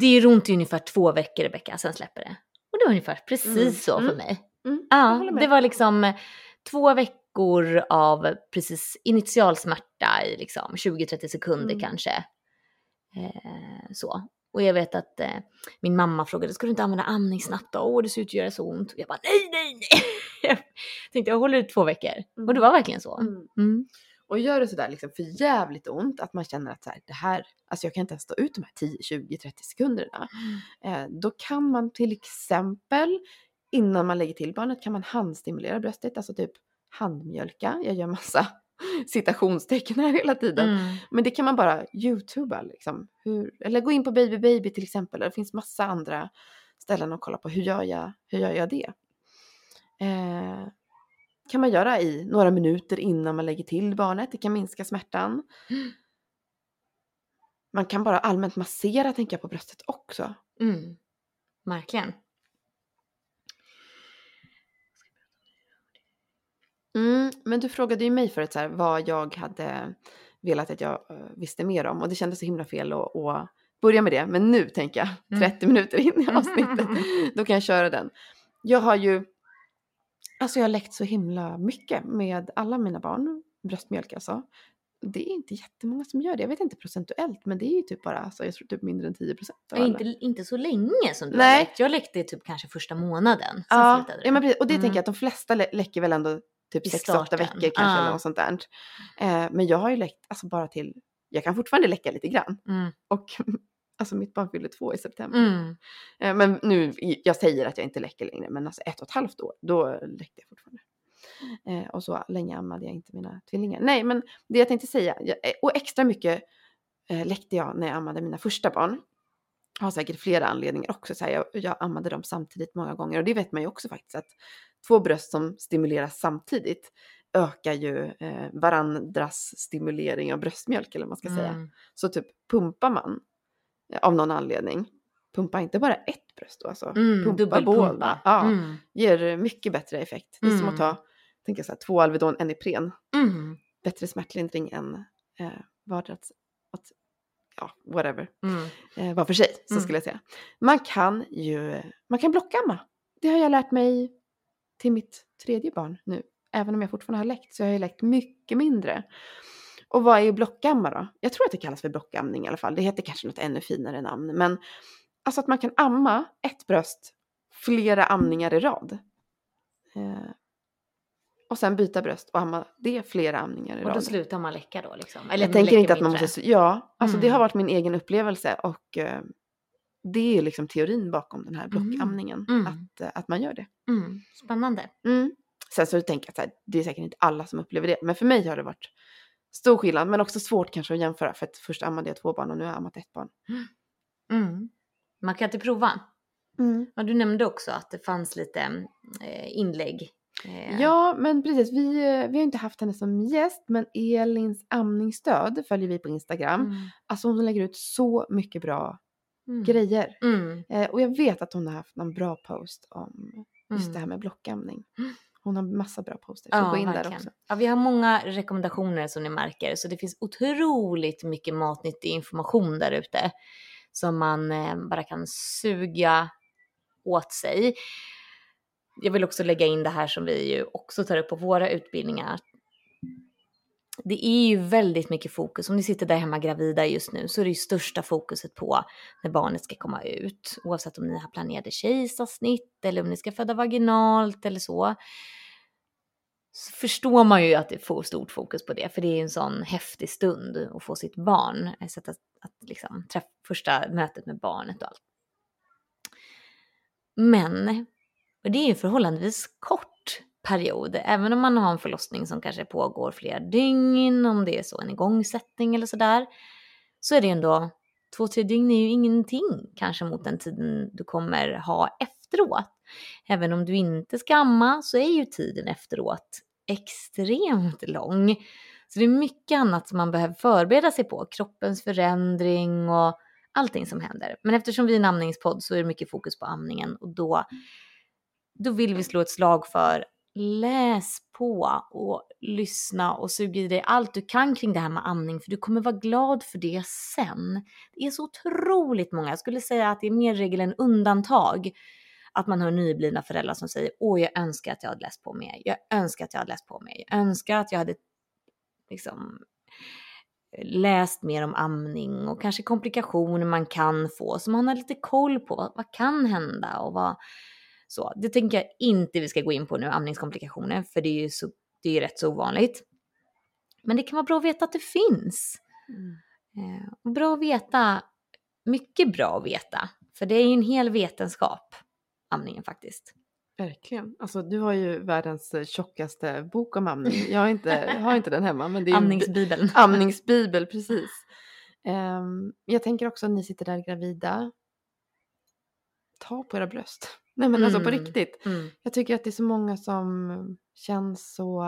det gör ont i ungefär två veckor Rebecka, sen släpper det. Och det var ungefär precis Mm, så för mm. mig. Mm, Ja, det var liksom eh, två veckor av precis initial smärta i liksom 20-30 sekunder Mm. kanske. Eh, så. Och jag vet att eh, min mamma frågade, ska du inte använda amning snabbt då? Åh, det ser ut att göra så ont. Och jag bara, nej, nej, nej. jag tänkte, jag håller ut två veckor. Och det var verkligen så. Mm. Mm. Och gör det sådär liksom för jävligt ont att man känner att så här, det här, alltså jag kan inte ens stå ut de här 10, 20, 30 sekunderna. Eh, då kan man till exempel innan man lägger till barnet kan man handstimulera bröstet, alltså typ handmjölka. Jag gör massa citationstecken här hela tiden. Mm. Men det kan man bara youtuba liksom. Hur, eller gå in på Baby Baby till exempel. Det finns massa andra ställen att kolla på. Hur gör jag, hur gör jag det? Eh, kan man göra i några minuter innan man lägger till barnet. Det kan minska smärtan. Man kan bara allmänt massera tänker jag på bröstet också. Mm. Verkligen. Mm, men du frågade ju mig förut så här, vad jag hade velat att jag eh, visste mer om och det kändes så himla fel att, att börja med det. Men nu tänker jag, Mm. 30 minuter in i avsnittet, då kan jag köra den. Jag har ju, alltså jag har läckt så himla mycket med alla mina barn, bröstmjölk alltså. Det är inte jättemånga som gör det, jag vet inte procentuellt men det är ju typ bara, alltså, jag tror typ mindre än 10 procent. Inte, inte så länge som du Nej. har läckt. Jag läckte typ kanske första månaden. Sen Ja, ja men precis. och det Mm. tänker jag att de flesta lä- läcker väl ändå typ I 6-8 starten. veckor kanske Ja. eller något sånt där. Eh, men jag har ju läckt alltså bara till, jag kan fortfarande läcka lite grann. Mm. Och alltså mitt barn fyller två i september. Mm. Eh, men nu, jag säger att jag inte läcker längre, men alltså ett och ett halvt år, då läckte jag fortfarande. Eh, och så länge ammade jag inte mina tvillingar. Nej, men det jag tänkte säga, jag, eh, och extra mycket eh, läckte jag när jag ammade mina första barn. Har säkert flera anledningar också. Så här, jag, jag ammade dem samtidigt många gånger och det vet man ju också faktiskt att två bröst som stimuleras samtidigt ökar ju eh, varandras stimulering av bröstmjölk eller vad man ska säga. Mm. Så typ pumpar man av någon anledning, pumpa inte bara ett bröst då, alltså Mm. pumpa Dubbelpumpa. båda. Ja, Mm. ger mycket bättre effekt. Det är som Mm. att ta, tänker jag så här, två Alvedon, en Ipren. Mm. Bättre smärtlindring än eh, vardera, att, ja, whatever, Mm. eh, var för sig, så Mm. skulle jag säga. Man kan ju, man kan blockamma. Det har jag lärt mig till mitt tredje barn nu. Även om jag fortfarande har läckt så har jag läckt mycket mindre. Och vad är blockamma då? Jag tror att det kallas för blockamning i alla fall. Det heter kanske något ännu finare namn. Men alltså att man kan amma ett bröst flera amningar i rad. Eh, och sen byta bröst och amma det flera amningar i Och då rad. slutar man läcka då liksom? Jag man tänker inte att man mindre? måste, ja, alltså det har Mm. varit min egen upplevelse och eh, det är liksom teorin bakom den här blockamningen. Mm. Att, eh, att man gör det. Mm. Spännande. Mm. Sen så tänker jag att det är säkert inte alla som upplever det, men för mig har det varit stor skillnad, men också svårt kanske att jämföra för att först ammade jag två barn och nu har jag ammat ett barn. Mm. Man kan inte prova. Mm. Ja, du nämnde också att det fanns lite eh, inlägg. Eh, Ja, men precis. Vi, eh, vi har inte haft henne som gäst, men Elins amningsstöd följer vi på Instagram. Mm. Alltså hon lägger ut så mycket bra Mm. grejer. Mm. Eh, och jag vet att hon har haft någon bra post om just Mm. det här med blockamning. Hon har massa bra posters, så gå in där också. Ja, vi har många rekommendationer som ni märker, så det finns otroligt mycket matnyttig information där ute som man eh, bara kan suga åt sig. Jag vill också lägga in det här som vi ju också tar upp på våra utbildningar. Det är ju väldigt mycket fokus, om ni sitter där hemma gravida just nu så är det ju största fokuset på när barnet ska komma ut. Oavsett om ni har planerade kejsarsnitt eller om ni ska föda vaginalt eller så. Så förstår man ju att det får stort fokus på det, för det är en sån häftig stund att få sitt barn, eh, så att, att liksom, träff, första mötet med barnet och allt. Men, och det är ju en förhållandevis kort period, även om man har en förlossning som kanske pågår flera dygn, om det är så en igångsättning eller sådär, så är det ändå, två, tre dygn är ju ingenting kanske mot den tiden du kommer ha efteråt. Även om du inte ska amma så är ju tiden efteråt extremt lång. Så det är mycket annat som man behöver förbereda sig på, kroppens förändring och allting som händer. Men eftersom vi är en amningspodd så är det mycket fokus på amningen och då, då vill vi slå ett slag för läs på och lyssna och sug i dig allt du kan kring det här med amning för du kommer vara glad för det sen. Det är så otroligt många, jag skulle säga att det är mer regel än undantag, att man hör nyblivna föräldrar som säger åh jag önskar att jag hade läst på mer, jag önskar att jag hade läst på mer, jag önskar att jag hade liksom läst mer om amning och kanske komplikationer man kan få så man har lite koll på vad, vad kan hända och vad så. Det tänker jag inte vi ska gå in på nu, amningskomplikationer, för det är ju så, det är rätt så ovanligt. Men det kan vara bra att veta att det finns. Mm. Eh, bra att veta, mycket bra att veta, för det är ju en hel vetenskap, amningen faktiskt. Verkligen. Alltså du har ju världens eh, tjockaste bok om amning. Jag har inte, jag har inte den hemma. Men det är Amningsbibeln. Amningsbibel, precis. Um, jag tänker också att ni sitter där gravida. Ta på era bröst. Nej men mm. alltså på mm. riktigt. Mm. Jag tycker att det är så många som känns så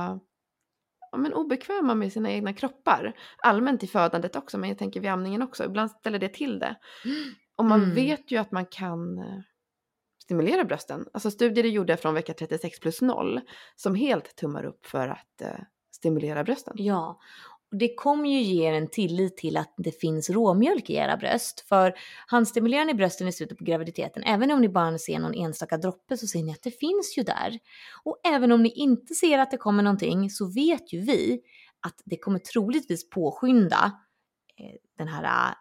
ja, men obekväma med sina egna kroppar. Allmänt i födandet också, men jag tänker vid amningen också. Ibland ställer det till det. Och man mm. vet ju att man kan eh, stimulera brösten. Alltså studier är gjorda från vecka 36 plus 0 som helt tummar upp för att eh, stimulera brösten. Ja, och det kommer ju ge er en tillit till att det finns råmjölk i era bröst. För handstimulerar ni brösten i slutet på graviditeten, även om ni bara ser någon enstaka droppe så ser ni att det finns ju där. Och även om ni inte ser att det kommer någonting så vet ju vi att det kommer troligtvis påskynda eh, den här eh,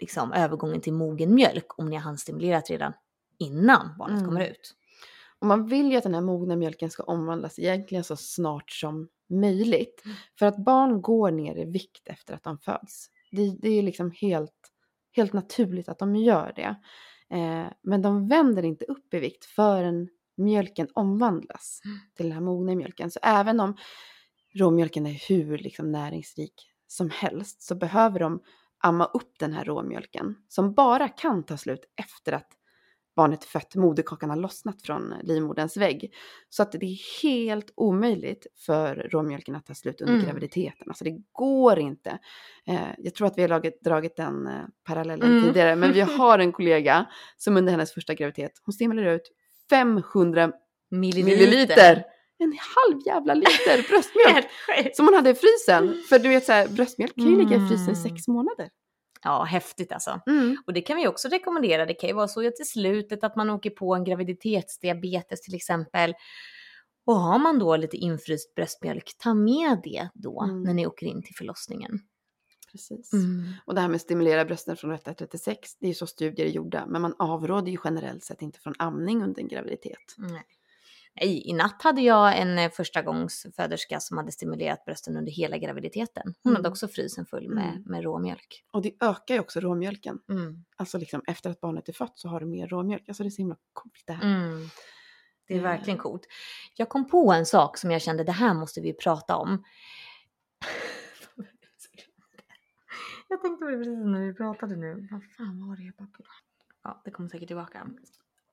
liksom, övergången till mogen mjölk om ni har handstimulerat redan innan barnet mm. kommer ut. Och man vill ju att den här mogna mjölken ska omvandlas egentligen så snart som möjligt. Mm. För att barn går ner i vikt efter att de föds. Det, det är liksom helt, helt naturligt att de gör det. Eh, men de vänder inte upp i vikt förrän mjölken omvandlas mm. till den här mogna mjölken. Så även om råmjölken är hur liksom näringsrik som helst så behöver de amma upp den här råmjölken som bara kan ta slut efter att barnet är fött, moderkakan har lossnat från livmoderns vägg. Så att det är helt omöjligt för råmjölken att ta slut under mm. graviditeten. Alltså det går inte. Eh, jag tror att vi har laget, dragit den eh, parallellen mm. tidigare, men vi har en kollega som under hennes första graviditet, hon stimulerar ut 500 milliliter. milliliter en halv jävla liter bröstmjölk som hon hade i frysen. För du vet så här, bröstmjölk kan ju ligga i frysen i mm. sex månader. Ja, häftigt alltså. Mm. Och det kan vi också rekommendera. Det kan ju vara så till slutet att man åker på en graviditetsdiabetes till exempel. Och har man då lite infryst bröstmjölk, ta med det då mm. när ni åker in till förlossningen. Precis. Mm. Och det här med att stimulera brösten från vecka 36, det är ju så studier är gjorda. Men man avråder ju generellt sett inte från amning under en graviditet. Nej. Nej, i natt hade jag en eh, första gångs föderska som hade stimulerat brösten under hela graviditeten. Hon mm. hade också frysen full med, mm. med råmjölk. Och det ökar ju också råmjölken. Mm. Alltså liksom efter att barnet är fött så har du mer råmjölk. Alltså det är så himla coolt det här. Mm. Det är mm. verkligen coolt. Jag kom på en sak som jag kände det här måste vi prata om. jag tänkte på det precis när vi pratade nu. Vad fan var det jag bara Ja, det kommer säkert tillbaka.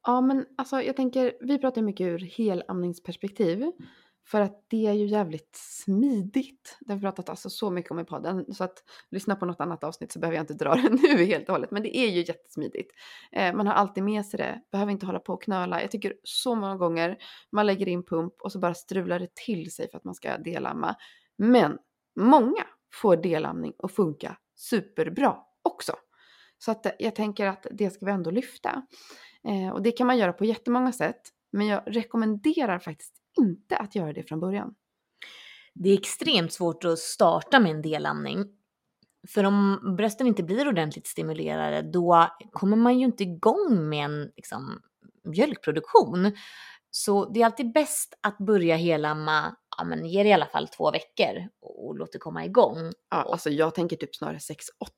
Ja, men alltså jag tänker, vi pratar mycket ur helamningsperspektiv. För att det är ju jävligt smidigt. Det har vi pratat alltså så mycket om i podden. Så att lyssna på något annat avsnitt så behöver jag inte dra det nu helt och hållet. Men det är ju jättesmidigt. Eh, man har alltid med sig det. Behöver inte hålla på och knöla. Jag tycker så många gånger man lägger in pump och så bara strular det till sig för att man ska delamma. Men många får delamning och funka superbra också. Så att jag tänker att det ska vi ändå lyfta. Eh, och det kan man göra på jättemånga sätt. Men jag rekommenderar faktiskt inte att göra det från början. Det är extremt svårt att starta med en delamning. För om brösten inte blir ordentligt stimulerade då kommer man ju inte igång med en liksom, mjölkproduktion. Så det är alltid bäst att börja helamma, ja men ge det i alla fall två veckor och låt det komma igång. Ja, alltså jag tänker typ snarare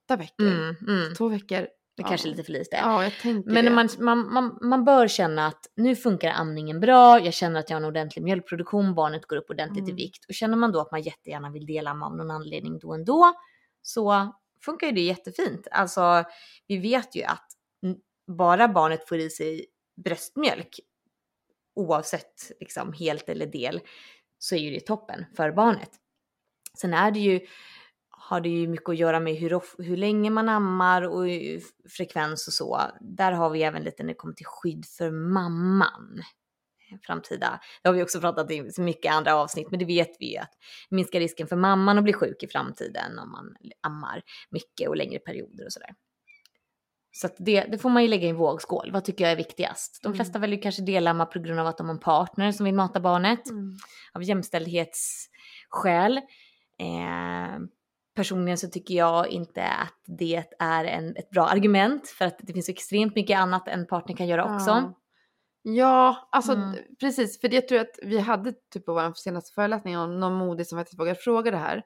6-8 veckor. Mm, mm. Två veckor. Det ja. kanske är lite för lite. Ja, jag tänker Men det. man, man, man, man bör känna att nu funkar amningen bra, jag känner att jag har en ordentlig mjölkproduktion, barnet går upp ordentligt i Mm. vikt. Och känner man då att man jättegärna vill dela av någon anledning då och då så funkar ju det jättefint. Alltså vi vet ju att bara barnet får i sig bröstmjölk oavsett liksom helt eller del så är ju det toppen för barnet. Sen är det ju, har det ju mycket att göra med hur, of- hur länge man ammar och frekvens och så. Där har vi även lite när det kommer till skydd för mamman. Framtida. Det har vi också pratat i så mycket andra avsnitt, men det vet vi ju att minska risken för mamman att bli sjuk i framtiden om man ammar mycket och längre perioder och sådär. Så det, det får man ju lägga i en vågskål. Vad tycker jag är viktigast? De Mm. flesta väljer kanske delamma på grund av att de har en partner som vill mata barnet Mm. av jämställdhetsskäl. Eh, personligen så tycker jag inte att det är en, ett bra argument för att det finns extremt mycket annat en partner kan göra också. Ja. Ja, alltså Mm. precis. För jag tror att vi hade typ på vår senaste föreläsning om någon modig som faktiskt vågade fråga det här.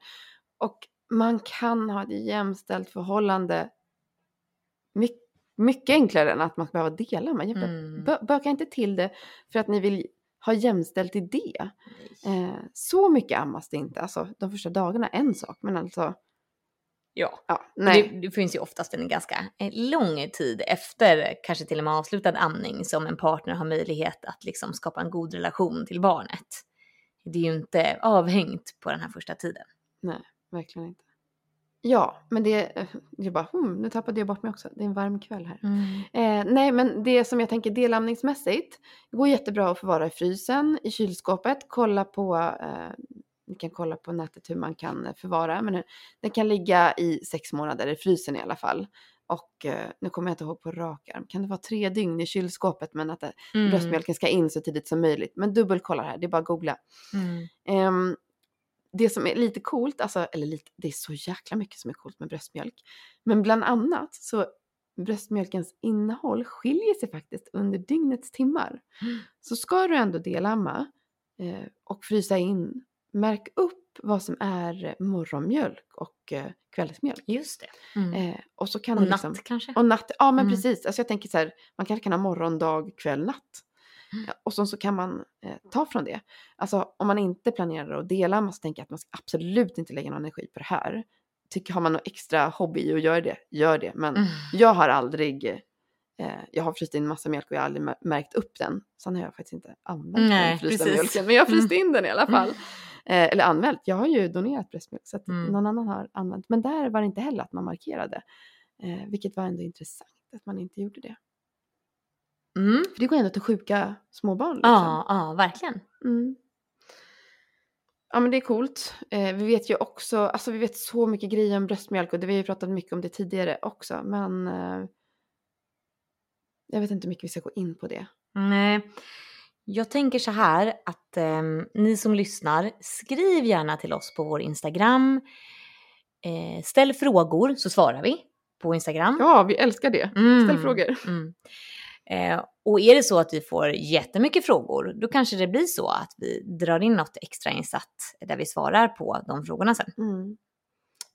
Och man kan ha ett jämställt förhållande mycket, mycket enklare än att man ska behöva dela. Man Mm. bö, böka inte till det för att ni vill ha jämställt i det. Eh, så mycket ammas det inte. Alltså de första dagarna en sak, men alltså Ja. ja, nej. Det, det finns ju oftast en ganska eh, lång tid efter kanske till och med avslutad amning som en partner har möjlighet att liksom skapa en god relation till barnet. Det är ju inte avhängt på den här första tiden. Verkligen inte. Ja, men det, eh, det är bara, hmm, nu tappade jag bort mig också. Det är en varm kväll här. Eh, nej, men det som jag tänker delamningsmässigt går jättebra att förvara i frysen, i kylskåpet. Kolla på, eh, ni kan kolla på nätet hur man kan förvara, men den kan ligga i sex månader i frysen i alla fall. Och eh, nu kommer jag inte ihåg på rak arm, kan det vara tre dygn i kylskåpet men att eh, Mm. bröstmjölken ska in så tidigt som möjligt. Men dubbelkolla det här, det är bara att googla. Mm. Det som är lite coolt, alltså, eller lite, det är så jäkla mycket som är coolt med bröstmjölk. Men bland annat så bröstmjölkens innehåll skiljer sig faktiskt under dygnets timmar. Mm. Så ska du ändå delamma eh, och frysa in, märk upp vad som är morgonmjölk och eh, kvällsmjölk. Just det. Mm. Eh, och så kan och natt liksom, kanske? och natt, ja men Mm. precis. Alltså jag tänker så här, man kanske kan ha morgon, dag, kväll, natt. Mm. Och så, så kan man eh, ta från det. Alltså om man inte planerar att dela, man tänker att man ska absolut inte lägga någon energi på det här. Tycker, har man någon extra hobby och gör det, gör det. Men Mm. jag har aldrig, eh, jag har fryst in massa mjölk och jag har aldrig mär- märkt upp den. Sen har jag faktiskt inte använt Nej, den frysta precis. mjölken, men jag har fryst Mm. in den i alla fall. Eh, eller anmält, jag har ju donerat bröstmjölk så att Mm. någon annan har använt. Men där var det inte heller att man markerade. Eh, vilket var ändå intressant att man inte gjorde det. Mm. För det går ändå till sjuka småbarn. Liksom. Ja, ja, verkligen. Mm. Ja men det är coolt. Eh, vi vet ju också, alltså vi vet så mycket grejer om bröstmjölk och det, vi har ju pratat mycket om det tidigare också. Men eh, jag vet inte hur mycket vi ska gå in på det. Nej. Jag tänker så här att ehm, ni som lyssnar, skriv gärna till oss på vår Instagram. Eh, ställ frågor så svarar vi på Instagram. Ja, vi älskar det. Mm. Ställ frågor. Mm. Eh, och är det så att vi får jättemycket frågor, då kanske det blir så att vi drar in något extra insatt där vi svarar på de frågorna sen. Mm.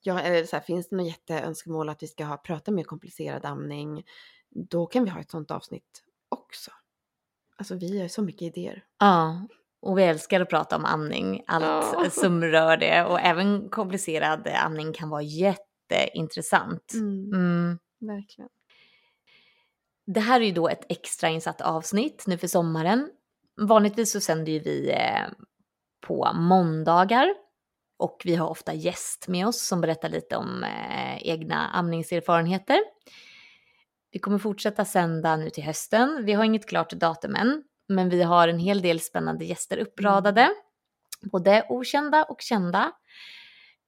Ja, eller så här, finns det något jätteönskemål att vi ska ha, prata mer komplicerad amning, då kan vi ha ett sånt avsnitt också. Alltså vi har så mycket idéer. Ja, och vi älskar att prata om amning, allt Ja. som rör det och även komplicerad amning kan vara jätteintressant. Mm. Verkligen. Det här är ju då ett extrainsatt avsnitt nu för sommaren. Vanligtvis så sänder ju vi eh, på måndagar. Och vi har ofta gäst med oss som berättar lite om eh, egna amningserfarenheter. Vi kommer fortsätta sända nu till hösten. Vi har inget klart datum än, men vi har en hel del spännande gäster uppradade. Både okända och kända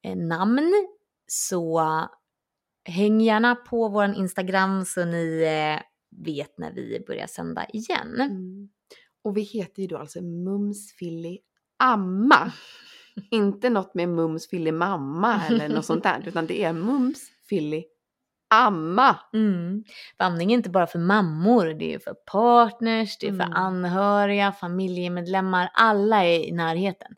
eh, namn. Så häng gärna på vår Instagram så ni vet när vi börjar sända igen. Mm. Och vi heter ju då alltså Mums Filly Amma. Inte något med Mums Filly Mamma eller något sånt där, utan det är Mums Filly Amma. Mm. För amning är inte bara för mammor, det är för partners, det är för Mm. anhöriga, familjemedlemmar, alla är i närheten.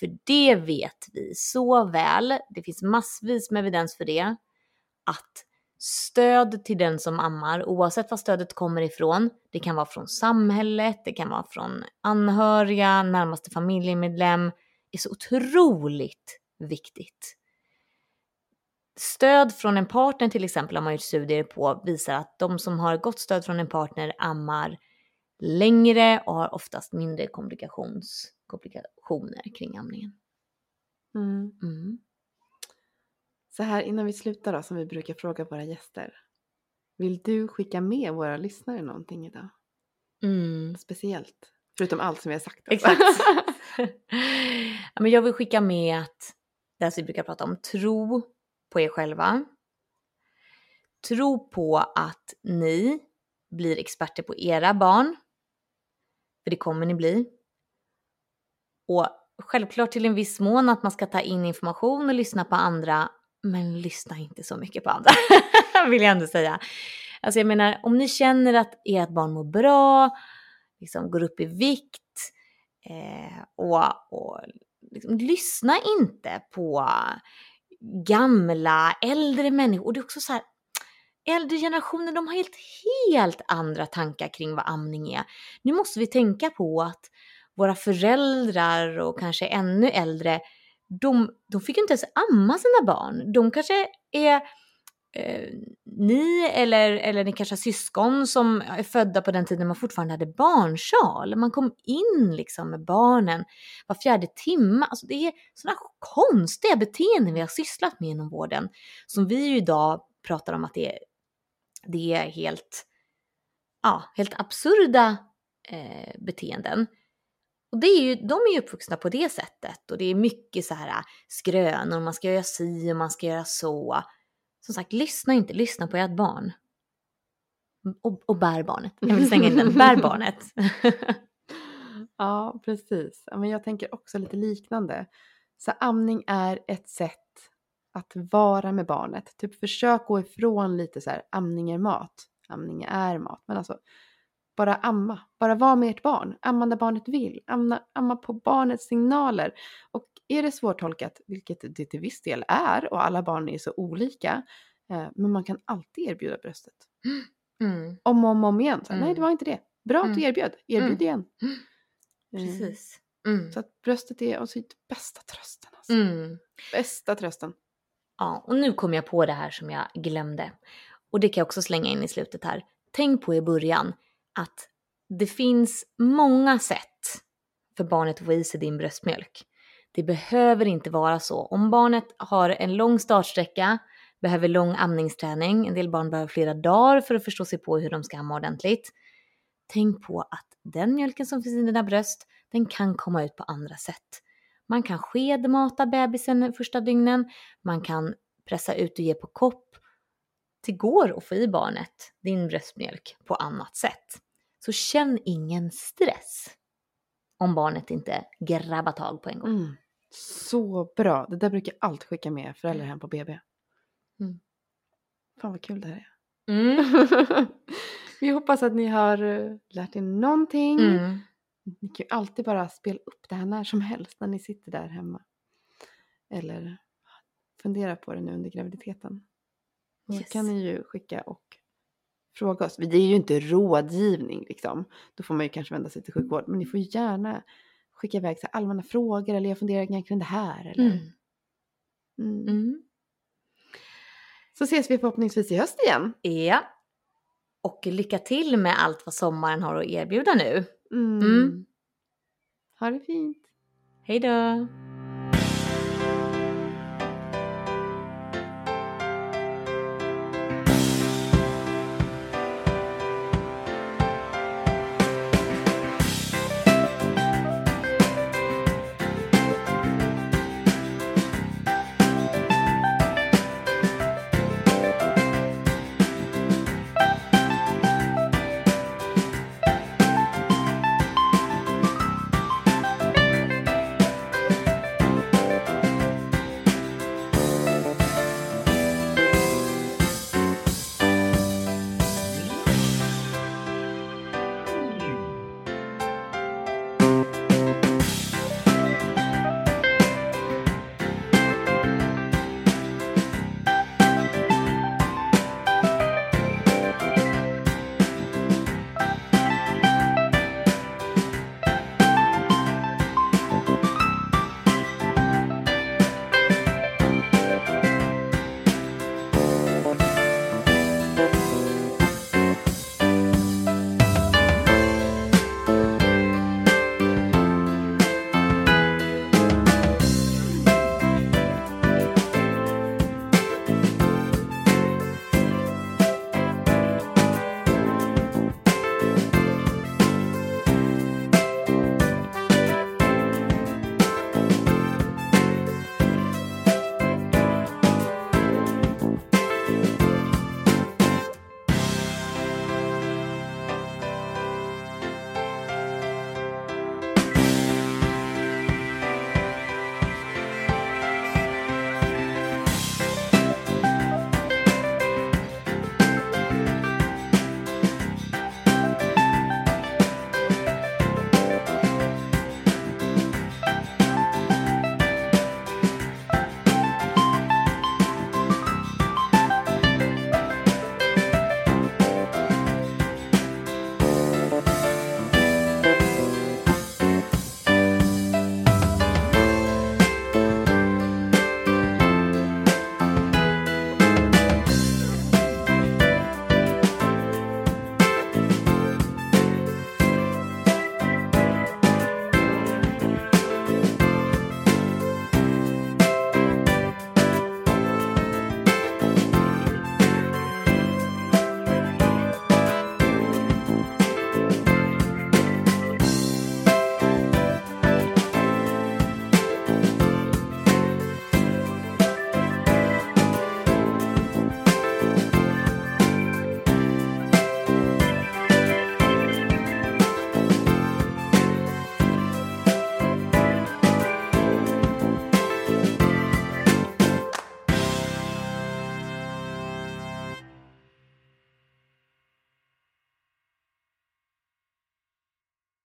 För det vet vi så väl, det finns massvis med evidens för det, att stöd till den som ammar, oavsett var stödet kommer ifrån, det kan vara från samhället, det kan vara från anhöriga, närmaste familjemedlem, är så otroligt viktigt. Stöd från en partner till exempel har man gjort studier på visar att de som har gott stöd från en partner ammar längre och har oftast mindre komplikationer kring amningen. Mm. Mm. Så här innan vi slutar då, som vi brukar fråga våra gäster. Vill du skicka med våra lyssnare någonting idag? Mm. Speciellt? Förutom allt som vi har sagt. alltså. Exakt. ja, men jag vill skicka med att det här som vi brukar prata om, tro på er själva. Tro på att ni blir experter på era barn. För det kommer ni bli. Och självklart till en viss mån att man ska ta in information och lyssna på andra. Men lyssna inte så mycket på andra, vill jag ändå säga. Alltså jag menar, om ni känner att ert barn mår bra, liksom går upp i vikt eh, och, och liksom, lyssna inte på gamla, äldre människor. Och det är också så här, äldre generationer de har helt, helt andra tankar kring vad amning är. Nu måste vi tänka på att våra föräldrar och kanske ännu äldre, de, de fick ju inte ens amma sina barn. De kanske är eh, ni eller, eller ni kanske har syskon som är födda på den tiden man fortfarande hade barnsal. Man kom in liksom med barnen var fjärde timme. Alltså det är sådana konstiga beteenden vi har sysslat med inom vården som vi ju idag pratar om att det är, det är helt, ja, helt absurda eh, beteenden. Och det är ju, de är ju uppvuxna på det sättet och det är mycket så här äh, skrönor, man ska göra si och man ska göra så. Som sagt, lyssna inte, lyssna på ert barn. Och, och bär barnet. Jag vill slänga in den, bär barnet. Ja, precis. Men jag tänker också lite liknande. Så amning är ett sätt att vara med barnet. Typ försök gå ifrån lite så här, amning är mat, amning är mat. Men alltså, bara amma. Bara vara med ert barn. Amma när barnet vill. Amma, amma på barnets signaler. Och är det svårtolkat, vilket det till viss del är, och alla barn är så olika, eh, men man kan alltid erbjuda bröstet. Mm, Om och om, om igen. Så, här, Nej, Mm. det var inte det. Bra att du Mm. erbjöd. Erbjud Mm. igen. Eh, precis. Mm. Så att bröstet är alltså bästa trösten. Alltså. Mm. Bästa trösten. Ja, och nu kom jag på det här som jag glömde. Och det kan jag också slänga in i slutet här. Tänk på i början att det finns många sätt för barnet att få i sig din bröstmjölk. Det behöver inte vara så. Om barnet har en lång startsträcka, behöver lång amningsträning, en del barn behöver flera dagar för att förstå sig på hur de ska amma ordentligt. Tänk på att den mjölken som finns i dina bröst, den kan komma ut på andra sätt. Man kan skedmata bebisen första dygnen, man kan pressa ut och ge på kopp. Det går att få i barnet din bröstmjölk på annat sätt. Så känn ingen stress om barnet inte grabbar tag på en gång. Mm. Så bra. Det där brukar jag alltid skicka med föräldrar hem på BB. Mm. Fan vad kul det här är. Mm. Vi hoppas att ni har eh, lärt er någonting. Mm. Ni kan ju alltid bara spela upp det här när som helst när ni sitter där hemma. Eller fundera på det nu under graviditeten. Och Yes. Så kan ni ju skicka och fråga oss. Det är ju inte rådgivning liksom. Då får man ju kanske vända sig till sjukvård. Men ni får gärna skicka iväg så allmänna frågor eller jag funderar kring det här. Eller, Mm. mm. Mm. Så ses vi förhoppningsvis i höst igen. Ja. Och lycka till med allt vad sommaren har att erbjuda nu. Mm. Mm. Ha det fint. Hej då!